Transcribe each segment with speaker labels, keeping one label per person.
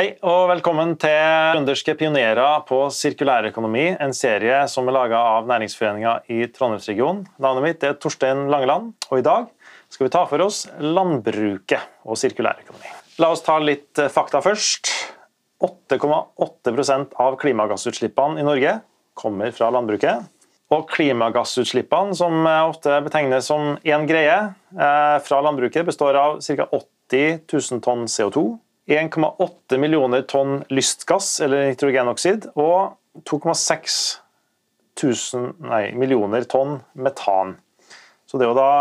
Speaker 1: Hei og velkommen til Trønderske pionerer på sirkulærøkonomi, en serie som er laga av Næringsforeninga i Trondheimsregionen. Navnet mitt er Torstein Langeland, og i dag skal vi ta for oss landbruket og sirkulærøkonomi. La oss ta litt eh, fakta først. 8,8% av klimagassutslippene i Norge kommer fra landbruket. Og klimagassutslippene, som ofte betegnes som én greie, eh, fra landbruket består av ca. 80 000 tonn CO2, 1,8 millioner tonn lystgass eller nitrogenoksid og 2,6 millioner tonn metan. Så det er jo da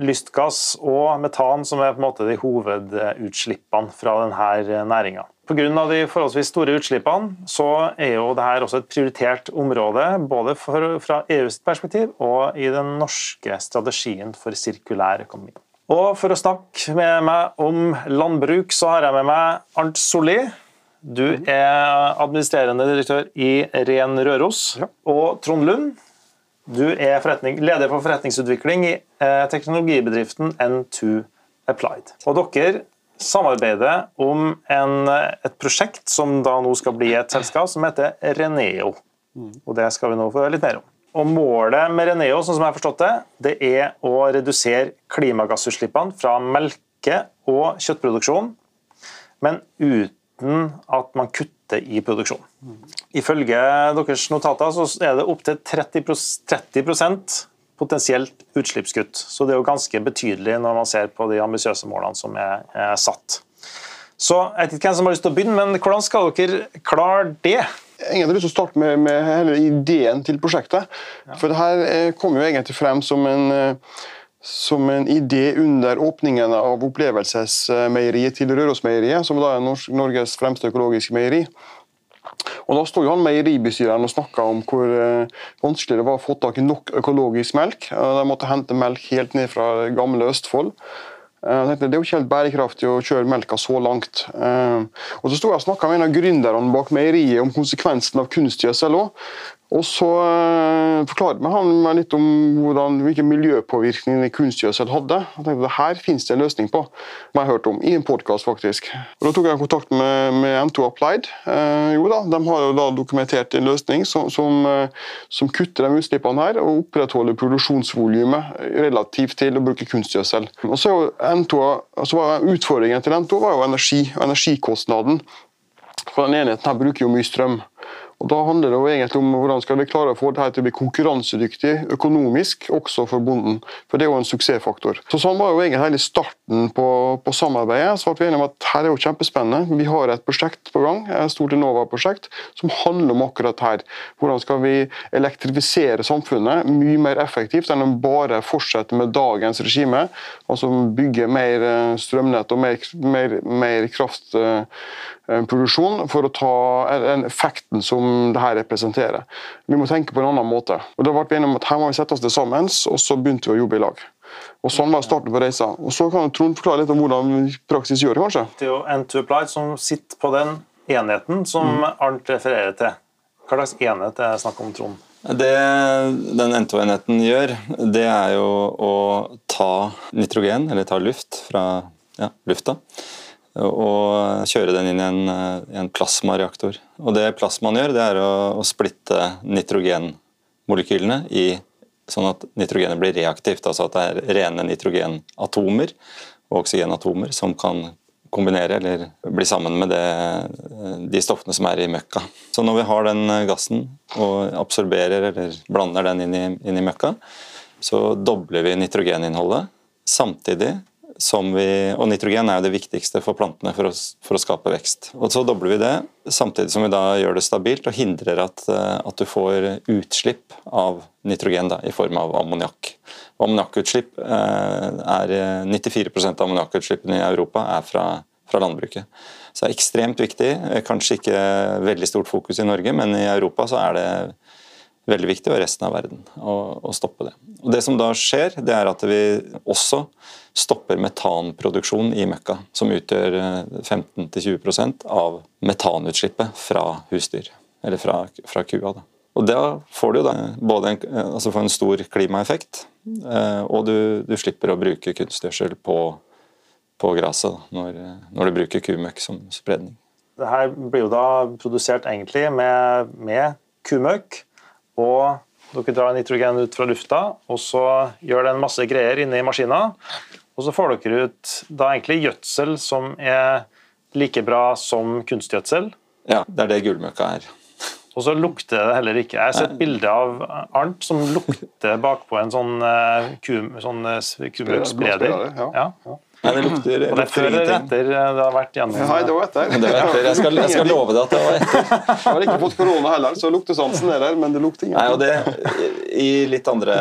Speaker 1: lystgass og metan som er på en måte de hovedutslippene fra denne næringa. Pga. de forholdsvis store utslippene så er jo dette også et prioritert område, både fra EUs perspektiv og i den norske strategien for sirkulær økonomi. Og For å snakke med meg om landbruk, så har jeg med meg Arnt Solli. Du er administrerende direktør i Ren Røros. Ja. Og Trond Lund, du er leder for forretningsutvikling i eh, teknologibedriften N2 Applied. Og dere samarbeider om en, et prosjekt som da nå skal bli et selskap, som heter Reneo. Mm. Og Det skal vi nå få høre litt mer om. Og Målet med Reneo sånn som jeg har forstått det, det er å redusere klimagassutslippene fra melke- og kjøttproduksjon, men uten at man kutter i produksjon. Ifølge deres notater så er det opptil 30, 30% potensielt utslippskutt. Så det er jo ganske betydelig når man ser på de ambisiøse målene som er, er satt. Så Jeg vet ikke hvem som har lyst til å begynne, men hvordan skal dere klare det?
Speaker 2: Egentlig har lyst til å starte med, med hele ideen til prosjektet. Ja. For det her eh, kom jo egentlig frem som en, eh, som en idé under åpningen av opplevelsesmeieriet til Rørosmeieriet, som da er Norges fremste økologiske meieri. Og Da sto jo han meieribestyreren og snakka om hvor eh, vanskelig det var å få tak i nok økologisk melk. De måtte hente melk helt ned fra gamle Østfold. Jeg tenkte, Det er jo ikke helt bærekraftig å kjøre melka så langt. Og Så sto jeg og snakka med en av gründerne bak meieriet om konsekvensen av kunstgjødsel òg. Og så uh, forklarte han meg litt om hvordan, hvilken miljøpåvirkning kunstgjødsel hadde. Jeg tenkte det her finnes det en løsning på, som jeg hørte om, i en podkast faktisk. Og Da tok jeg kontakt med, med N2 Applied. Uh, jo da, De har jo da dokumentert en løsning som, som, uh, som kutter de utslippene her og opprettholder produksjonsvolumet relativt til å bruke kunstgjødsel. Og så N2, altså Utfordringen til N2 var jo energi og energikostnaden. For den enheten her bruker jo mye strøm. Og Da handler det jo egentlig om hvordan skal vi klare å få dette til å bli konkurransedyktig økonomisk, også for bonden. For Det er jo en suksessfaktor. Så Sånn var jo egentlig hele starten på, på samarbeidet. Så ble vi enige om at her er jo kjempespennende. Vi har et prosjekt på gang, et stort Enova-prosjekt, som handler om akkurat her. Hvordan skal vi elektrifisere samfunnet mye mer effektivt enn å bare fortsette med dagens regime. Altså bygge mer eh, strømnett og mer, mer, mer kraftproduksjon for å ta effekten som det her representerer. Vi må tenke på en annen måte. Og da ble vi enige om at Her må vi sette oss til sammen, og så begynte vi å jobbe i lag. Og Sånn var starten på reisa. Og Så kan Trond forklare litt om hvordan vi praksis gjør det, kanskje?
Speaker 1: Det er jo N2Apply som sitter på den enheten som mm. Arnt refererer til. Hva slags enhet er det snakk om, Trond?
Speaker 3: Det den N2-enheten gjør, det er jo å ta nitrogen, eller ta luft fra ja, lufta, og kjøre den inn i en, en plasmareaktor. Og det plasmaen gjør, det er å, å splitte nitrogenmolekylene i sånn at nitrogenet blir reaktivt. Altså at det er rene nitrogenatomer og oksygenatomer som kan kombinere eller bli sammen med det, de stoffene som er i møkka. Så når vi har den gassen og absorberer eller blander den inn i, inn i møkka, så dobler vi nitrogeninnholdet. Samtidig vi, og nitrogen er jo det viktigste for plantene for å, for å, skape vekst. Og Så dobler vi det, samtidig som vi da gjør det stabilt og hindrer at, eh, at du får utslipp av nitrogen da, i form av ammoniakk. Ammoniakkutslipp eh, er 94% av ammoniakkutslippene i Europa er fra, fra landbruket. Så det er ekstremt viktig. Kanskje ikke veldig stort fokus i Norge, men i Europa så er det veldig viktig, og resten av verden, å, å stoppe det. Og Det som da skjer, det er at vi også stopper metanproduksjon i møkka, som utgjør 15-20 eh, av metanutslippet fra husdyr, eller fra, fra kua. Da. Og Da får du da både en, altså en stor klimaeffekt, eh, og du, du, slipper å bruke kunstgjødsel på, på gresset når, når, du bruker kumøkk som spredning.
Speaker 1: Det her blir jo da produsert egentlig med, med kumøkk. Og dere drar nitrogen ut fra lufta, og så gjør det en masse greier inne i maskina. Og så får dere ut da egentlig gjødsel som er like bra som kunstgjødsel.
Speaker 3: Ja, det er det gullmøkka er.
Speaker 1: Og så lukter det heller ikke. Jeg har sett bilde av Arnt som lukter bakpå en sånn, uh, sånn uh, kumøkkspreder.
Speaker 2: Ja.
Speaker 1: Ja, ja.
Speaker 3: Nei, det lukter,
Speaker 1: Og det lukter før eller etter eh, det har vært gjennom
Speaker 2: Nei, det var etter.
Speaker 3: Det var etter. Jeg skal, jeg skal love deg at det var etter.
Speaker 2: Jeg har ikke fått korona heller, så luktesansen er der, men det lukter
Speaker 3: Nei,
Speaker 2: ingenting.
Speaker 3: det, I litt andre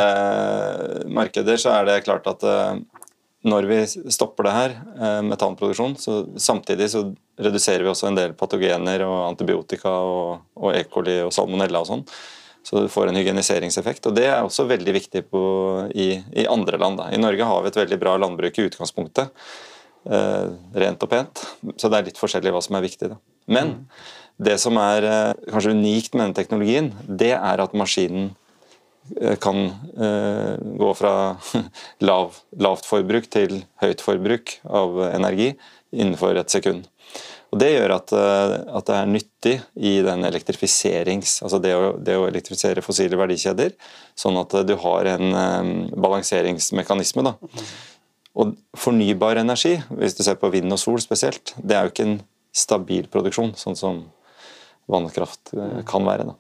Speaker 3: markeder så er det klart at eh, når vi stopper det her, eh, metanproduksjon, så samtidig så reduserer vi også en del patogener og antibiotika og, og E. coli og salmonella og sånn. Så du får en hygieniseringseffekt. og Det er også veldig viktig på, i, i andre land. Da. I Norge har vi et veldig bra landbruk i utgangspunktet. Eh, rent og pent. Så det er litt forskjellig hva som er viktig. Da. Men det som er eh, kanskje unikt med denne teknologien, det er at maskinen eh, kan eh, gå fra lav, lavt forbruk til høyt forbruk av energi innenfor et sekund. Og Det gjør at, eh, at det er nyttig i den elektrifiserings... Altså det å, det å elektrifisere fossile verdikjeder, sånn at du har en um, balanseringsmekanisme. da. Og fornybar energi, hvis du ser på vind og sol spesielt, det er jo ikke en stabil produksjon, sånn som vannkraft eh, kan være. da.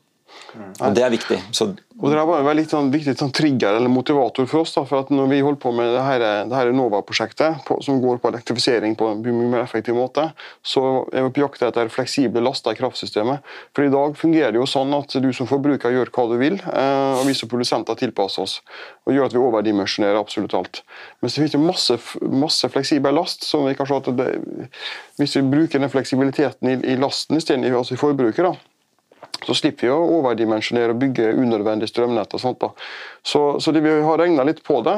Speaker 3: Og Det er viktig. Så
Speaker 2: Og Det er var en sånn, viktig sånn trigger eller motivator for oss. Da, for at når vi holder på med det her, det her Nova-prosjektet, som går på elektrifisering på en mye mer effektiv måte, så er vi på jakt etter fleksible laster i kraftsystemet. For I dag fungerer det jo sånn at du som forbruker gjør hva du vil, eh, og vi som produsenter tilpasser oss. og gjør at vi overdimensjonerer absolutt alt. Men så finnes det masse, masse fleksibel last. som vi kanskje at det, Hvis vi bruker den fleksibiliteten i, i lasten istedenfor altså i forbruket, da, så slipper vi å overdimensjonere og bygge unødvendig strømnett. og sånt da. Så, så det, vi har regna litt på det.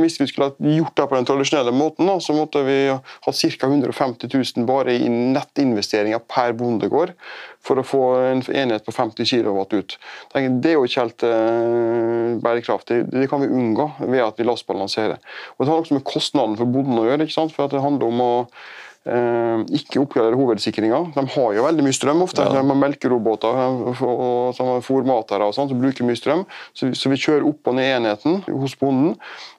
Speaker 2: hvis vi skulle gjort det på den tradisjonelle måten, da, så måtte vi ha hatt ca. 150 000 bare i nettinvesteringer per bondegård for å få en enhet på 50 kW ut. Det er jo ikke helt eh, bærekraftig. Det kan vi unngå ved at vi lastbalanserer. Og Det har også med kostnaden for bonden å gjøre. ikke sant? For det handler om å Eh, ikke oppgradere hovedsikringa. De har jo veldig mye strøm ofte.
Speaker 3: Ja.
Speaker 2: De har melkeroboter og, fòrmatere og sånt, som bruker mye strøm. Så, så vi kjører opp og ned enheten hos bonden.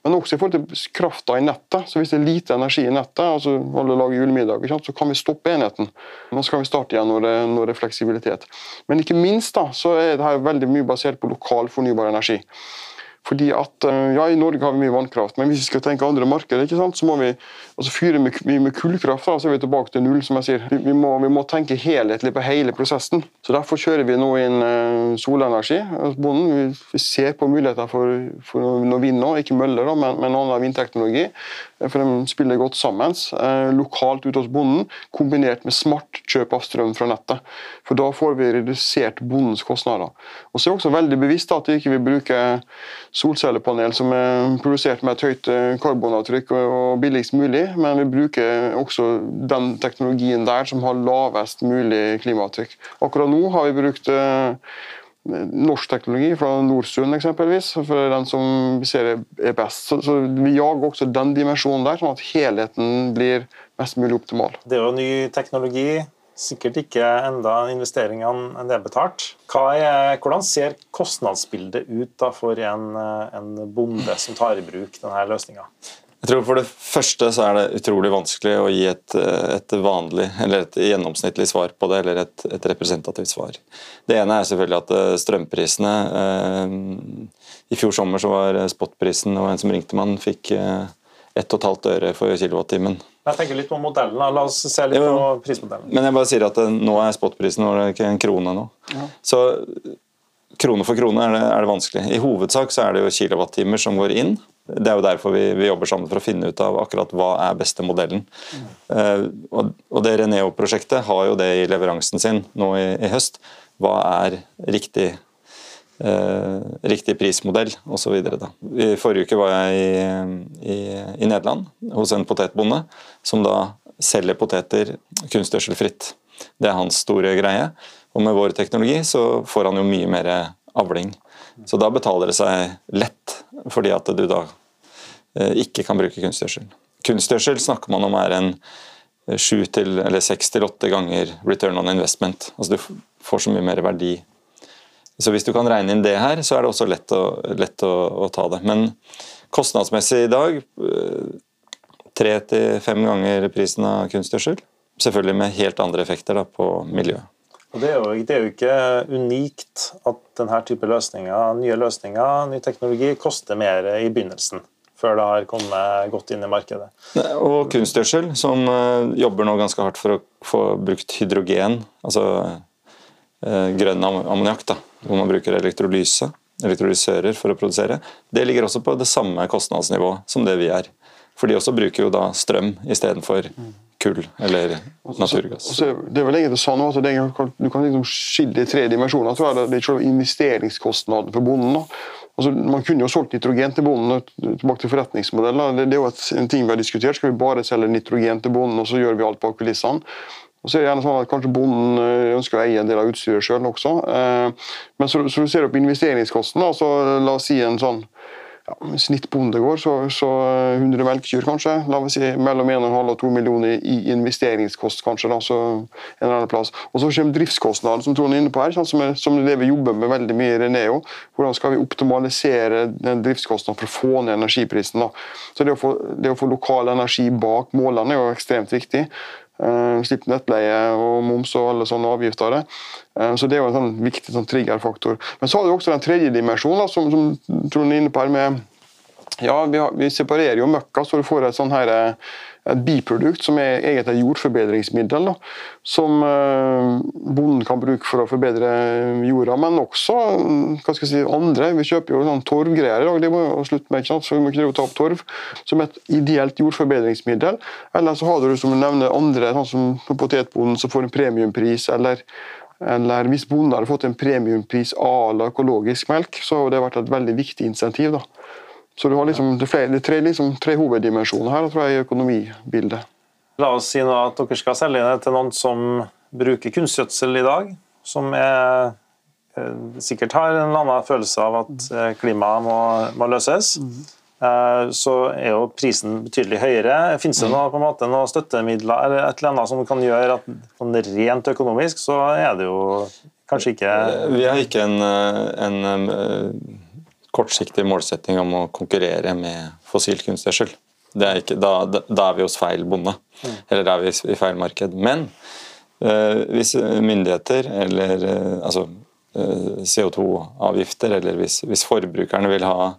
Speaker 2: Men også i forhold til krafta i nettet. Så hvis det er lite energi i nettet, altså alle lager julemiddag, så kan vi stoppe enheten. Nå skal vi starte igjen når det, når det er fleksibilitet. Men ikke minst da, så er det her veldig mye basert på lokal fornybar energi. Fordi at, eh, ja, I Norge har vi mye vannkraft, men hvis vi skal tenke andre markeder, ikke sant, så må vi altså fyre med, med, kullkraft. da, Så er vi tilbake til null. som jeg sier. Vi, vi, må, vi må tenke helhetlig på hele prosessen. Så Derfor kjører vi nå inn eh, solenergi hos bonden. Vi, vi ser på muligheter for, for noe vind nå, ikke møller, da, men, men annen vindteknologi. Eh, For de spiller godt sammen. Eh, lokalt ute hos bonden, kombinert med smart kjøp av strøm fra nettet. For Da får vi redusert bondens kostnader. Og så er jeg også veldig bevisst at vi ikke vil bruke solcellepanel som er produsert med et høyt eh, karbonavtrykk og billigst mulig, men vi bruker også den teknologien der som har lavest mulig klimaavtrykk. Akkurat nå har vi brukt norsk teknologi fra Nordsund eksempelvis, for den som vi ser er- best. Så, så Vi jager også den dimensjonen der, sånn at helheten blir mest mulig optimal.
Speaker 1: Det er jo ny teknologi. Sikkert ikke enda investeringene det er hvordan ser kostnadsbildet ut for en, en bonde som tar i bruk denne løsninga?
Speaker 3: Jeg tror For det første så er det utrolig vanskelig å gi et, et vanlig, eller et gjennomsnittlig svar på det, eller et, et representativt svar. Det ene er selvfølgelig at eh, strømprisene eh, I fjor sommer så var spotprisen, og en som ringte meg, fikk eh, 1,5 øre for kilowattimen.
Speaker 1: Jeg tenker litt på modellen. La oss se litt
Speaker 3: Jo.
Speaker 1: på prismodellen.
Speaker 3: Men jeg bare sier at eh, nå er spotprisen nå er det ikke en krone nå. Så krone for krone er det, er det vanskelig. I hovedsak så er det jo kilowattimer som går inn. Det er jo derfor vi, vi jobber sammen for å finne ut av akkurat hva er beste modellen. Eh, og, det Reneo-prosjektet har jo det i leveransen sin nå i, i høst. Hva er riktig, eh, riktig prismodell osv. I forrige uke var jeg i, i, i Nederland hos en potetbonde som da selger poteter kunstgjødselfritt. Det er hans store greie. Og med vår teknologi så får han jo mye mer avling. Så da betaler det seg lett, fordi at du da eh, ikke kan bruke kunstgjødsel. Kunstgjødsel snakker man om er en sju til eller seks til åtte ganger return on investment. Altså du får så mye mer verdi. Så hvis du kan regne inn det her, så er det også lett å, lett å, å ta det. Men kostnadsmessig i dag tre til fem ganger prisen av kunstgjødsel. Selvfølgelig med helt andre effekter da, på miljøet.
Speaker 1: Og det er, jo, det er, jo, ikke unikt at denne type løsninger, nye løsninger, ny teknologi, koster mer i begynnelsen. Før det har kommet godt inn i markedet.
Speaker 3: Og kunstgjødsel, som uh, jobber nå ganske hardt for å få brukt hydrogen, altså uh, grønn ammoniakk, hvor man bruker elektrolyse, elektrolysører for å produsere, det ligger også på det samme kostnadsnivå som det vi er. For de også bruker jo da strøm istedenfor mm kull eller naturgass.
Speaker 2: Også, det er vel egentlig sånn at det, Du kan liksom skille i tre dimensjoner. tror jeg Det er selve investeringskostnaden for bonden. Altså, man kunne jo solgt nitrogen til bonden. tilbake til forretningsmodellen. Det, det, er jo et, en ting vi har diskutert. Skal vi bare selge nitrogen til bonden, og så gjør vi alt bak kulissene? Og så er det gjerne sånn at Kanskje bonden eh, ønsker å eie en del av utstyret sjøl også. Eh, men så, så du ser på investeringskosten. Altså, la oss si en sånn ja, snitt bondegård, så, så 100 eh, melkekyr kanskje. La oss si mellom 1,5 og 2 millioner i investeringskost, kanskje. da, så en eller annen plass. Og så kommer driftskostnaden, som Trond er inne på her, som, er, som det vi jobber med veldig mye i Reneo. Hvordan skal vi optimalisere den driftskostnaden for å få ned energiprisen? da. Så Det å få, det å få lokal energi bak målene er jo ekstremt viktig. Uh, Slippe nettleie og moms og alle sånne avgifter. Det. Uh, så Det er jo en sånn viktig sånn triggerfaktor. Men så har du også den tredje dimensjonen, som, som Trond er inne på her med ja, vi, har, vi, separerer jo møkka, så du får et sånn her uh, et biprodukt som er egentlig jordforbedringsmiddel. Da, som eh, bonden kan bruke for å forbedre jorda, men også hva skal jeg si, andre. Vi kjøper jo sånn torvgreier i dag, det må jo slutte med, ikke sant? så vi må ikke ta opp torv som et ideelt jordforbedringsmiddel. Eller så har du som du nevner andre, sånn som potetbonden som får en premiumpris, eller eller hvis bonden hadde fått en premiumpris à la økologisk melk, så hadde det vært et veldig viktig insentiv. da. Så du har liksom, det er tre, liksom, tre hoveddimensjoner her tror jeg, i økonomibildet.
Speaker 1: La oss si nå at dere skal selge det til noen som bruker kunstgjødsel i dag, som er, eh, sikkert har en eller annen følelse av at eh, klimaet må, må løses. Mm. Så er jo prisen betydelig høyere. Fins det noe, på en måte, noen støttemidler eller et eller annet som kan gjøre at sånn rent økonomisk, så er det jo kanskje ikke
Speaker 3: Vi har ikke en, en kortsiktig målsetting om å konkurrere med fossil kunstgjødsel. Da, da, er vi hos feil bonde, mm. eller er vi i feil marked. Men eh, hvis myndigheter eller eh, altså, eh, CO2-avgifter, eller hvis, hvis, forbrukerne vil ha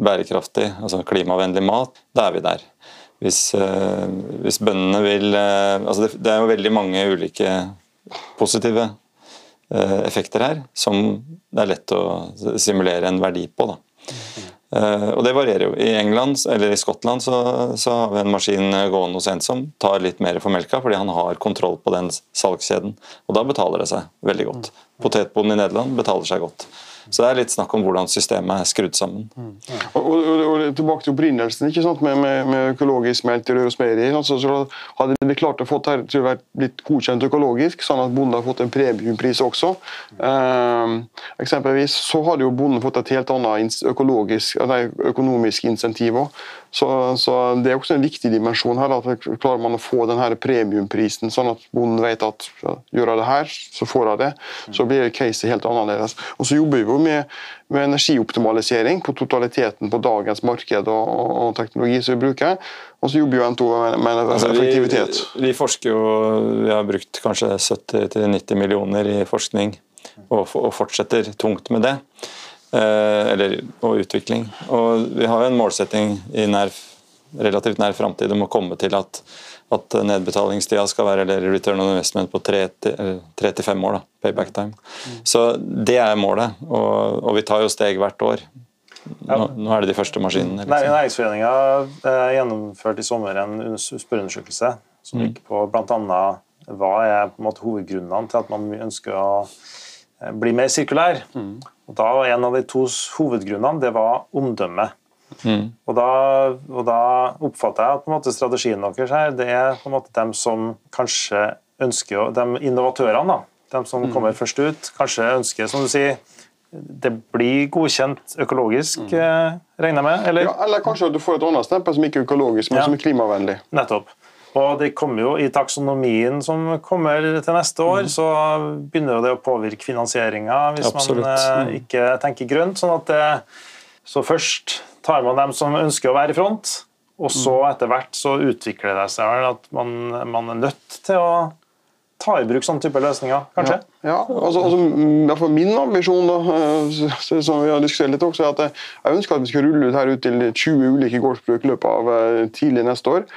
Speaker 3: bærekraftig, altså klimavennlig mat, da er vi der. Hvis, hvis bøndene vil altså det, det er jo veldig mange ulike positive Eh, effekter her som det er lett å simulere en verdi på. Da. Uh, og Det varierer jo. I England eller i Skottland så, så, har vi en maskin gående hos en som tar litt mer for melka, fordi han har kontroll på den salgskjeden. Og Da betaler det seg veldig godt. Potetbonden i Nederland betaler seg godt. Så det er litt snakk om hvordan systemet er skrudd sammen. Mm.
Speaker 2: Og, og, og, Tilbake til opprinnelsen ikke sant? Med, med, med økologisk melk til Røros Meieri. Så, så hadde vi klart å få det til å være litt godkjent økologisk, sånn at bonden har fått en premiumpris også. Um, eksempelvis så hadde jo bonden fått et helt annet økonomisk insentiv òg. Så, så, Det er også en viktig dimensjon her. at Klarer man å få denne premiumprisen, sånn at bonden vet at ja, gjør jeg det her, så får jeg det, så blir caset helt annerledes. Og Så jobber vi jo med, med energioptimalisering på totaliteten på dagens marked og, og teknologi som vi bruker. Og så jobber jo N2 med, med altså, effektivitet.
Speaker 3: Vi, vi, forsker jo, vi har brukt kanskje 70-90 millioner i forskning, og, og, fortsetter tungt med det. Eh, eller, og utvikling. Og vi har jo en målsetting i nær, relativt nær framtid om å komme til at at nedbetalingstida skal være eller return on investment på tre til fem år. da, payback time. Mm. Så Det er målet, og, og, vi tar jo steg hvert år. Nå, nå er det de første maskinene.
Speaker 1: Liksom. Næringsforeninga eh, gjennomførte i sommer en spørreundersøkelse som mm. gikk på bl.a. hva er på en måte hovedgrunnene til at man ønsker å eh, bli mer sirkulær. Mm. Og da var En av de to hovedgrunnene det var omdømme. Mm. Og, da, og, da, oppfatter jeg at på en måte strategien deres her, det er på en måte dem som kanskje ønsker å De innovatørene, da, de som mm. kommer først ut, kanskje ønsker, som du sier det blir godkjent økologisk, mm. Eh, regner jeg med?
Speaker 2: Eller? Ja, eller kanskje at du får et annet stempel som ikke er økologisk, men ja. som er klimavennlig.
Speaker 1: Nettopp. Og det kommer jo I taksonomien som kommer til neste år, mm. så begynner det å påvirke finansieringa hvis Absolutt. man eh, mm. ikke tenker grønt. sånn at det, så først tar man dem som ønsker å være i front, og så mm. etter hvert så utvikler det seg at man, man er nødt til å ta i bruk sånne type løsninger, kanskje?
Speaker 2: Ja, ja altså, altså, Min ambisjon da, eh, som vi har diskutert litt også, er at jeg ønsker at vi skal rulle ut her ut til 20 ulike gårdsbruk i løpet av eh, tidlig neste år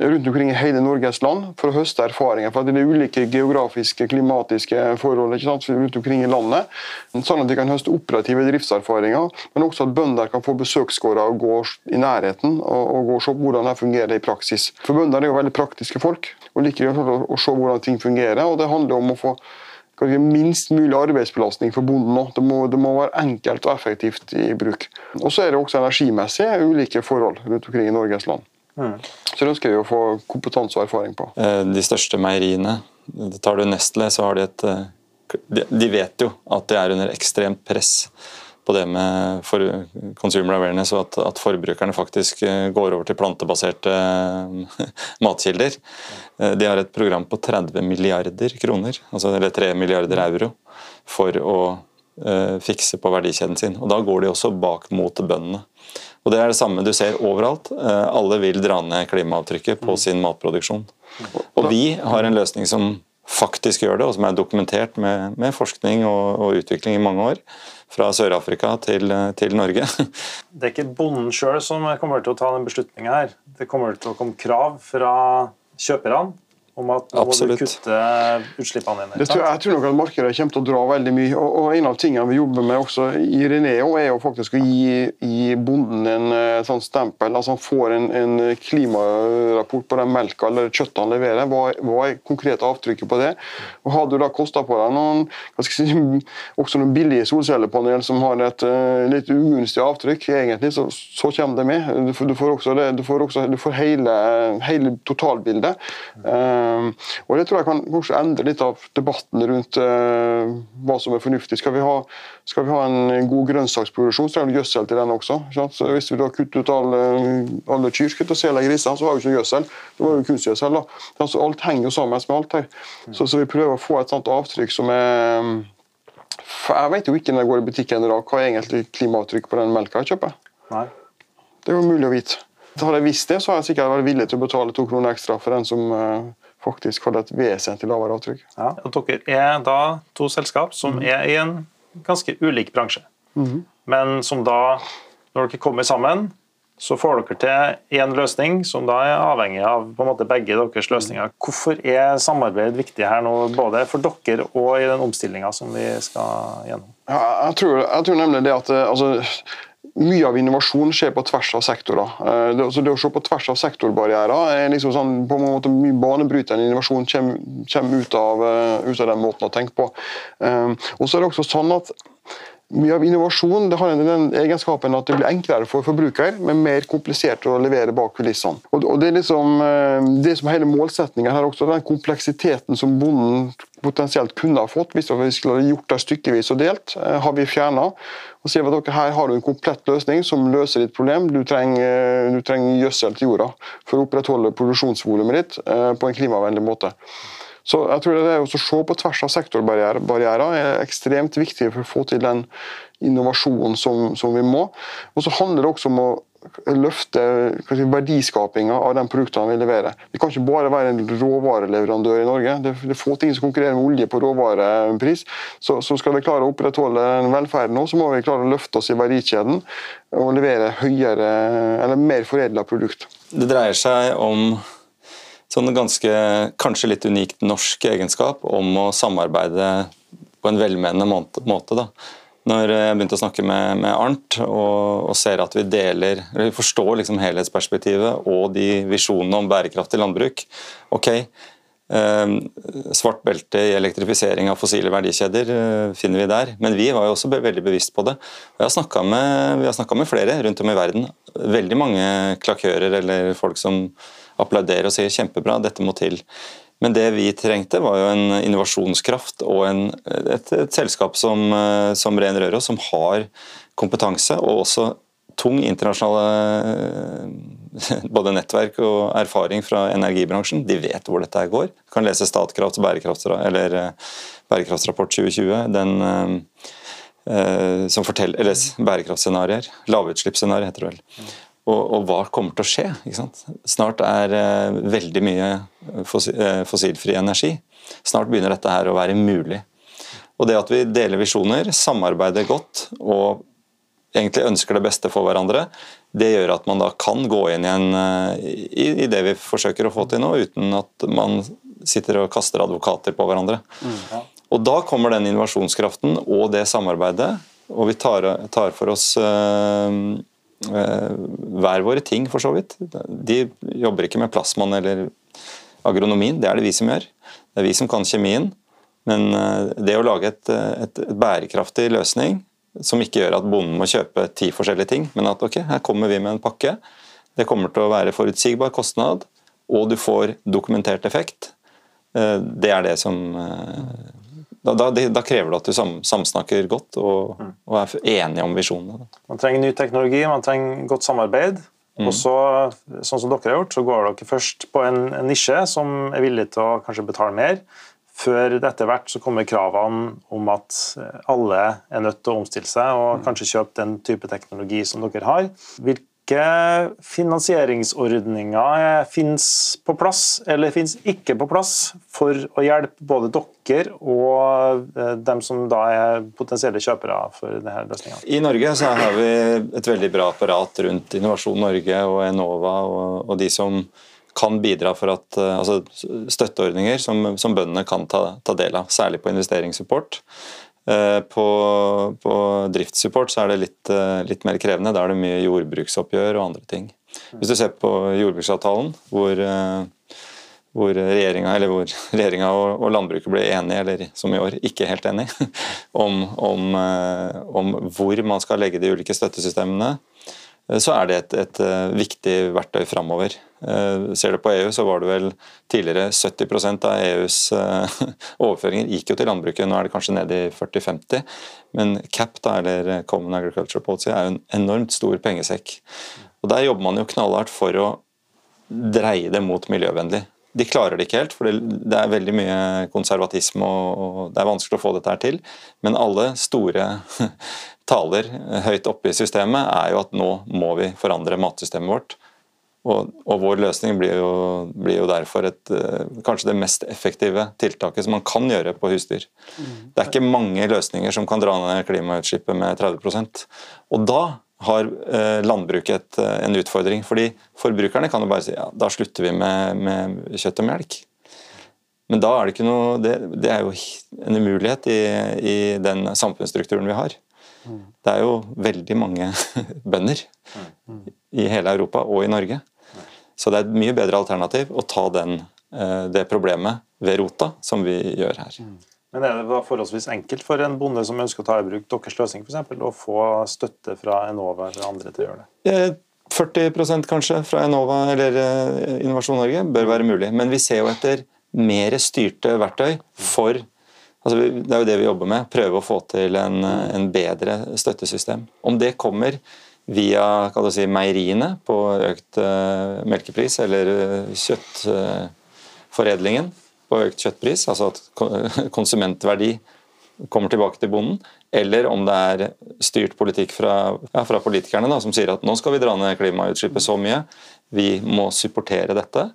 Speaker 2: rundt omkring i hele Norges land for å høste erfaringer. for Det er ulike geografiske, klimatiske forhold rundt omkring i landet. Sånn at de kan høste operative driftserfaringer, men også at bønder kan få besøksgårder og gå i nærheten og, og gå og se hvordan det fungerer i praksis. For Bønder er jo veldig praktiske folk og liker å se hvordan ting fungerer. og Det handler om å få minst mulig arbeidsbelastning for bonden. Det må, det må, være enkelt og effektivt i bruk. Og så er det også energimessig ulike forhold rundt omkring i Norges land. Mm. Så det ønsker vi å få kompetanse og erfaring på.
Speaker 3: Eh, de største meieriene, tar du Nestle, så har de et eh, De vet jo at de er under ekstremt press på det med for consumer awareness, og at, at, forbrukerne faktisk eh, går over til plantebaserte matkilder. De har et program på 30 milliarder kroner, altså, eller 3 milliarder euro, for å uh, fikse på verdikjeden sin. Og Da går de også bak mot bøndene. Og Det er det samme du ser overalt. Eh, alle vil dra ned klimaavtrykket på sin matproduksjon. Og vi har en løsning som faktisk gjør det, og som er dokumentert med, med forskning og, og, utvikling i mange år. Fra Sør-Afrika til, til, Norge.
Speaker 1: Det er ikke bonden sjøl som kommer til å ta den beslutninga her. Det kommer til å komme krav fra kjøperne om at nå må du kutte utslippene dine.
Speaker 2: Det tror, jeg tror nok at markedet kommer til å dra veldig mye. og, og En av tingene vi jobber med også i Reneo, er jo faktisk å gi, gi bonden en eh, sånn stempel. altså Han får en, en, klimarapport på den melka eller kjøttet han leverer. Hva, hva er konkrete avtrykket på det? Og Har du da kosta på deg noen, si, også noen billige solcellepanel som har et uh, litt ugunstig avtrykk, egentlig, så, så kommer det med. Du får, du får også, det, du får, også, du får hele, hele totalbildet. Uh, og Det tror jeg kan kanskje endre litt av debatten rundt eh, hva som er fornuftig. Skal vi ha, skal vi ha en god grønnsaksproduksjon, så er det gjødsel til den også. Så hvis vi da kutter ut alle, alle kyr, skutt og seler griser, så har vi ikke gjødsel. Det var jo kunstgjødsel. da. Altså, alt henger jo sammen med alt her. Så, så vi prøver å få et sånt avtrykk som er for Jeg vet jo ikke når jeg går i butikken i dag, hva er egentlig klimaavtrykk på den melka jeg kjøper.
Speaker 1: Nei.
Speaker 2: Det er jo mulig å vite. Hadde jeg visst det, så hadde jeg sikkert vært villig til å betale to kroner ekstra for den som uh, faktisk hadde et vesentlig lavere avtrykk.
Speaker 1: Ja, og Dere er da to selskap som mm. er i en ganske ulik bransje, mm. men som da, når dere kommer sammen, så får dere til én løsning som da er avhengig av på en måte begge deres løsninger. Hvorfor er samarbeid viktig her nå, både for dere og i den omstillinga som vi skal gjennom?
Speaker 2: Ja, jeg, tror, jeg tror nemlig det at altså, mye av innovasjon skjer på tvers av sektorer. Eh, det, altså det å se på tvers av sektorbarrierer er liksom sånn, på en måte mye banebrytende innovasjon kommer, kommer ut, av, eh, ut, av, den måten å tenke på. Um, og så er det også sånn at mye av innovasjon det har den egenskapen at det blir enklere for forbruker, men mer komplisert å levere bak kulissene. Og, Det er liksom, det som hele målsetningen her også, den kompleksiteten som bonden potensielt kunne ha fått hvis vi skulle gjort det stykkevis og delt, har vi fjerna og sier at her har du en komplett løsning som løser ditt problem. Du trenger, du trenger gjødsel til jorda for å opprettholde produksjonsvolumet ditt eh, på en klimavennlig måte. Så jeg tror det å se på tvers av sektorbarrierer er ekstremt viktig for å få til den innovasjonen som, som vi må. Og så handler det også om å løfte si, verdiskapinga av de produktene vi leverer. Vi kan ikke bare være en råvareleverandør i Norge. Det, er få ting som konkurrerer med olje på råvarepris. Så, så skal vi klare å opprettholde velferden nå, så må vi klare å løfte oss i verdikjeden og levere høyere, eller mer foredla produkt.
Speaker 3: Det dreier seg om sånn ganske, kanskje litt unikt norsk egenskap om å samarbeide på en velmenende måte. da når jeg begynte å snakke med, med Arnt og, og, ser at vi deler, vi forstår liksom helhetsperspektivet og de visjonene om bærekraftig landbruk. Ok, eh, svart belte i elektrifisering av fossile verdikjeder eh, finner vi der, men vi var jo også veldig bevisst på det. Og jeg har med, vi har snakka med flere rundt om i verden. Veldig mange klakører eller folk som applauderer og sier kjempebra, dette må til. Men det vi trengte, var jo en innovasjonskraft og en, et, et, selskap som, eh, som Ren Røros, som har kompetanse og også tung internasjonale både nettverk og erfaring fra energibransjen. De vet hvor dette går. Du kan lese Statkrafts eller bærekraftsrapport 2020. den eh, som forteller, eller Bærekraftscenarioer. Lavutslippsscenarioer heter det vel. Og, og, hva kommer til å skje? Snart er eh, veldig mye fossil, eh, fossilfri energi. Snart begynner dette her å være mulig. Og det at vi deler visjoner, samarbeider godt og egentlig ønsker det beste for hverandre, det gjør at man da kan gå inn igjen eh, i, i det vi forsøker å få til nå, uten at man sitter og kaster advokater på hverandre. Mm, ja. Og Da kommer den innovasjonskraften og det samarbeidet, og vi tar, tar for oss øh, hver våre ting, for så vidt. De jobber ikke med plasmaen eller agronomien, det er det vi som gjør. Det er vi som kan kjemien. Men det å lage et, et, et bærekraftig løsning som ikke gjør at bonden må kjøpe ti forskjellige ting, men at ok, her kommer vi med en pakke. Det kommer til å være forutsigbar kostnad, og du får dokumentert effekt. Det er det som da, da, da, krever det at du sam, samsnakker godt og, mm. og, er enige om visjonene.
Speaker 1: Man trenger ny teknologi, man trenger godt samarbeid. Mm. Og så, sånn som dere har gjort, så går dere først på en, en nisje som er villig til å kanskje betale mer. Før etter hvert så kommer kravene om at alle er nødt til å omstille seg og mm. kanskje kjøpe den type teknologi som dere har. Hvilke hvilke finansieringsordninger finnes på plass eller finnes ikke på plass for å hjelpe både dere og eh, dem som da er potensielle kjøpere for denne løsninga?
Speaker 3: I Norge så har vi et veldig bra apparat rundt Innovasjon Norge og Enova og, og de som kan bidra for at eh, altså Støtteordninger som, som bøndene kan ta, ta del av, særlig på investeringssupport. Eh, på, på driftssupport så er det litt, eh, litt, mer krevende. Da er det mye jordbruksoppgjør og andre ting. Hvis du ser på jordbruksavtalen, hvor, eh, hvor regjeringa, og, og, landbruket ble enige, eller som i år ikke helt enige, om, om, om hvor man skal legge de ulike støttesystemene, så er det et, et viktig verktøy framover. Eh, ser du på EU, så var det vel tidligere 70% av EUs overføringer gikk jo til landbruket. Nå er det kanskje nede i 40-50. Men CAP, da, eller Common Agriculture Policy, er jo en enormt stor pengesekk. Og Der jobber man jo knallhardt for å dreie det mot miljøvennlig. De klarer det ikke helt, for det er veldig mye konservatisme og det er vanskelig å få dette her til. Men alle store taler høyt oppe i systemet, er jo at nå må vi forandre matsystemet vårt. Og, og vår løsning blir jo, blir jo derfor et, eh, kanskje det mest effektive tiltaket som man kan gjøre på husdyr. Det er ikke mange løsninger som kan dra ned klimautslippet med 30% Og da har eh, landbruket eh, en utfordring. fordi Forbrukerne kan jo bare si ja, da slutter vi med, med kjøtt og melk. Men da er det ikke noe, det, det er jo en umulighet i, i den samfunnsstrukturen vi har. Det er jo veldig mange bønder i hele Europa og i Norge. Så det er et mye bedre alternativ å ta den, eh, det problemet ved rota, som vi gjør her.
Speaker 1: Men er det forholdsvis enkelt for en bonde som ønsker å ta i bruk deres løsning, eksempel, å få støtte fra Enova eller andre til å gjøre det?
Speaker 3: 40 eh, kanskje fra Enova eller eh, Innovasjon Norge bør være mulig. Men vi ser jo etter mer styrte verktøy for Altså, det er jo det vi jobber med. Prøve å få til en, en bedre støttesystem. Om det kommer via si, meieriene på økt uh, melkepris, eller uh, kjøttforedlingen uh, på økt kjøttpris, altså at konsumentverdi kommer tilbake til bonden, eller om det er styrt politikk fra, ja, fra politikerne da, som sier at nå skal vi dra ned klimautslippet så mye, vi må supportere dette.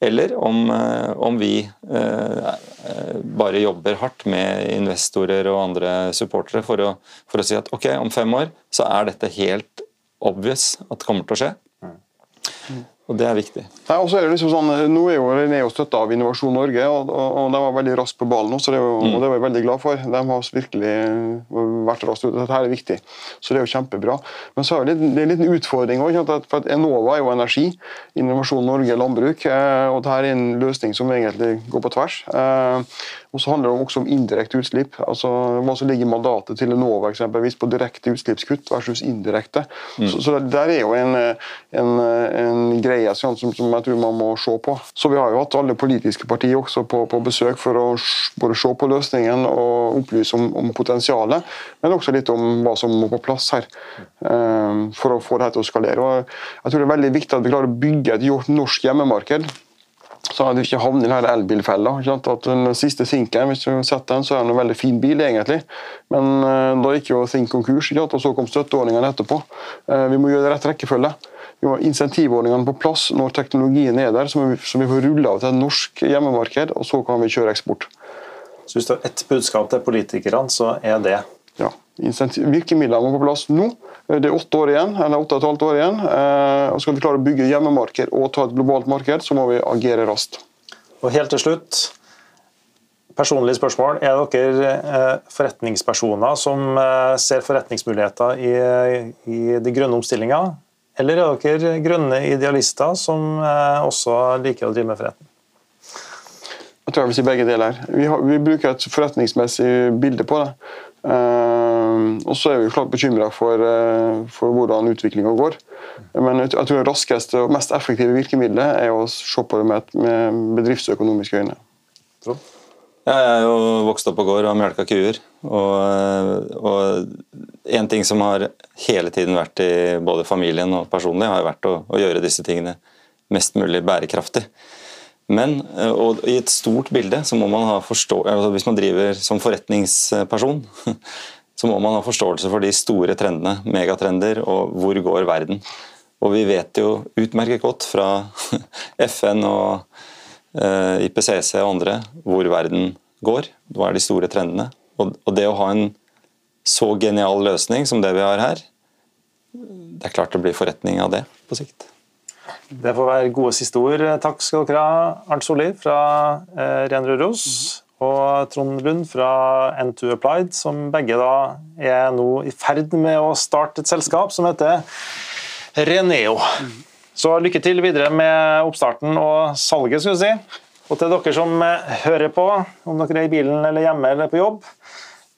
Speaker 3: Eller om, eh, om vi eh, bare jobber hardt med investorer og andre supportere for å, for å si at ok, om fem år så er dette helt obvious at det kommer til å skje. Mm. Og det er viktig.
Speaker 2: Nei, og så er det liksom sånn, Nå er jo René støtta av Innovasjon Norge, og, og, og, de var veldig raskt på ballen. Også, det jo, mm. og det var jeg veldig glad for. De har virkelig vært raskt ute. Dette er viktig. Så det er jo kjempebra. Men så er det, det er en liten utfordring også, for at Enova er jo energi. Innovasjon Norge er landbruk. Eh, og dette er en løsning som egentlig går på tvers. Eh, og så handler det også om indirekte utslipp. altså Hva som ligger i mandatet til Enova eksempelvis på direkte utslippskutt versus indirekte. Mm. Så, så der er jo en, en, en greie greie som, som, jeg tror man må se på. Så Vi har jo hatt alle politiske partier også på, på besøk for å både se på løsningen og opplyse om, om, potensialet, men også litt om hva som må på plass her um, for å få dette til å skalere. Og jeg tror Det er veldig viktig at vi klarer å bygge et norsk hjemmemarked så hadde vi ikke havnet i denne elbilfella. At Den siste Thinken, hvis du har sett den, så er det en veldig fin bil, egentlig. Men uh, da gikk jo Think konkurs, og så kom støtteordningene etterpå. Uh, vi må gjøre det rett rekkefølge. Vi må ha insentivordningene på plass når teknologien er der, så vi, så vi får rulla av til et norsk hjemmemarked, og så kan vi kjøre eksport.
Speaker 1: Så Hvis du har ett budskap til politikerne, så er det
Speaker 2: Ja. Virkemidlene må på plass nå. Det er åtte år igjen, eller åtte og et halvt år igjen. Eh, og Skal vi klare å bygge hjemmemarked og ta et globalt marked, så må vi agere raskt.
Speaker 1: Og helt til slutt, personlig spørsmål. Er dere eh, forretningspersoner som eh, ser forretningsmuligheter i, i de grønne omstillinga, eller er dere grønne idealister som også liker å drive med forretning?
Speaker 2: Jeg tror jeg vil si begge deler. Vi, har, vi bruker et forretningsmessig bilde på det. Uh, og så er vi klart bekymra for, uh, for, hvordan utviklinga går. Men jeg, tror det raskeste og mest effektive virkemidlet er å se på det med, med bedriftsøkonomiske øyne.
Speaker 3: Ja, jeg er jo vokst opp på gård og melka kuer. Og, og en ting som har hele tiden vært i både familien og personlig, har vært å, å gjøre disse tingene mest mulig bærekraftig. Men eh, og i et stort bilde så må man ha forstå altså Hvis man driver som forretningsperson, så må man ha forståelse for de store trendene, megatrender, og hvor går verden. Og vi vet jo utmerket godt fra FN og eh, IPCC og andre hvor verden går. Hva er de store trendene? Og det å ha en så genial løsning som det vi har her, det er klart det blir forretning av det på sikt.
Speaker 1: Det får være gode siste ord. Takk skal dere ha, Arnt Solli fra eh, Ren Røros og Trond Lund fra N2 Applied, som begge da er nå i ferd med å starte et selskap som heter Reneo. Så lykke til videre med oppstarten og salget, skulle vi si. Og til dere som eh, hører på, om dere er i bilen eller hjemme eller på jobb,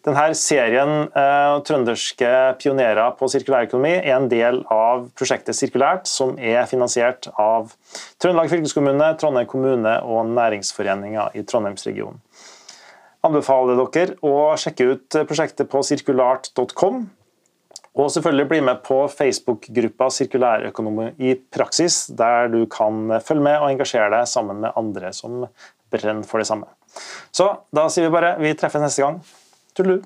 Speaker 1: denne serien eh, trønderske pionerer på sirkulærøkonomi er en del av prosjektet Sirkulært, som er finansiert av Trøndelag fylkeskommune, Trondheim kommune og Næringsforeninga i Trondheimsregionen. Anbefaler dere å sjekke ut prosjektet på sirkulart.com. Og selvfølgelig bli med på Facebook-gruppa Sirkulærøkonomi i praksis, der du kan følge med og engasjere deg sammen med andre som brenner for det samme. Så da sier vi bare vi treffes neste gang. Toodaloo.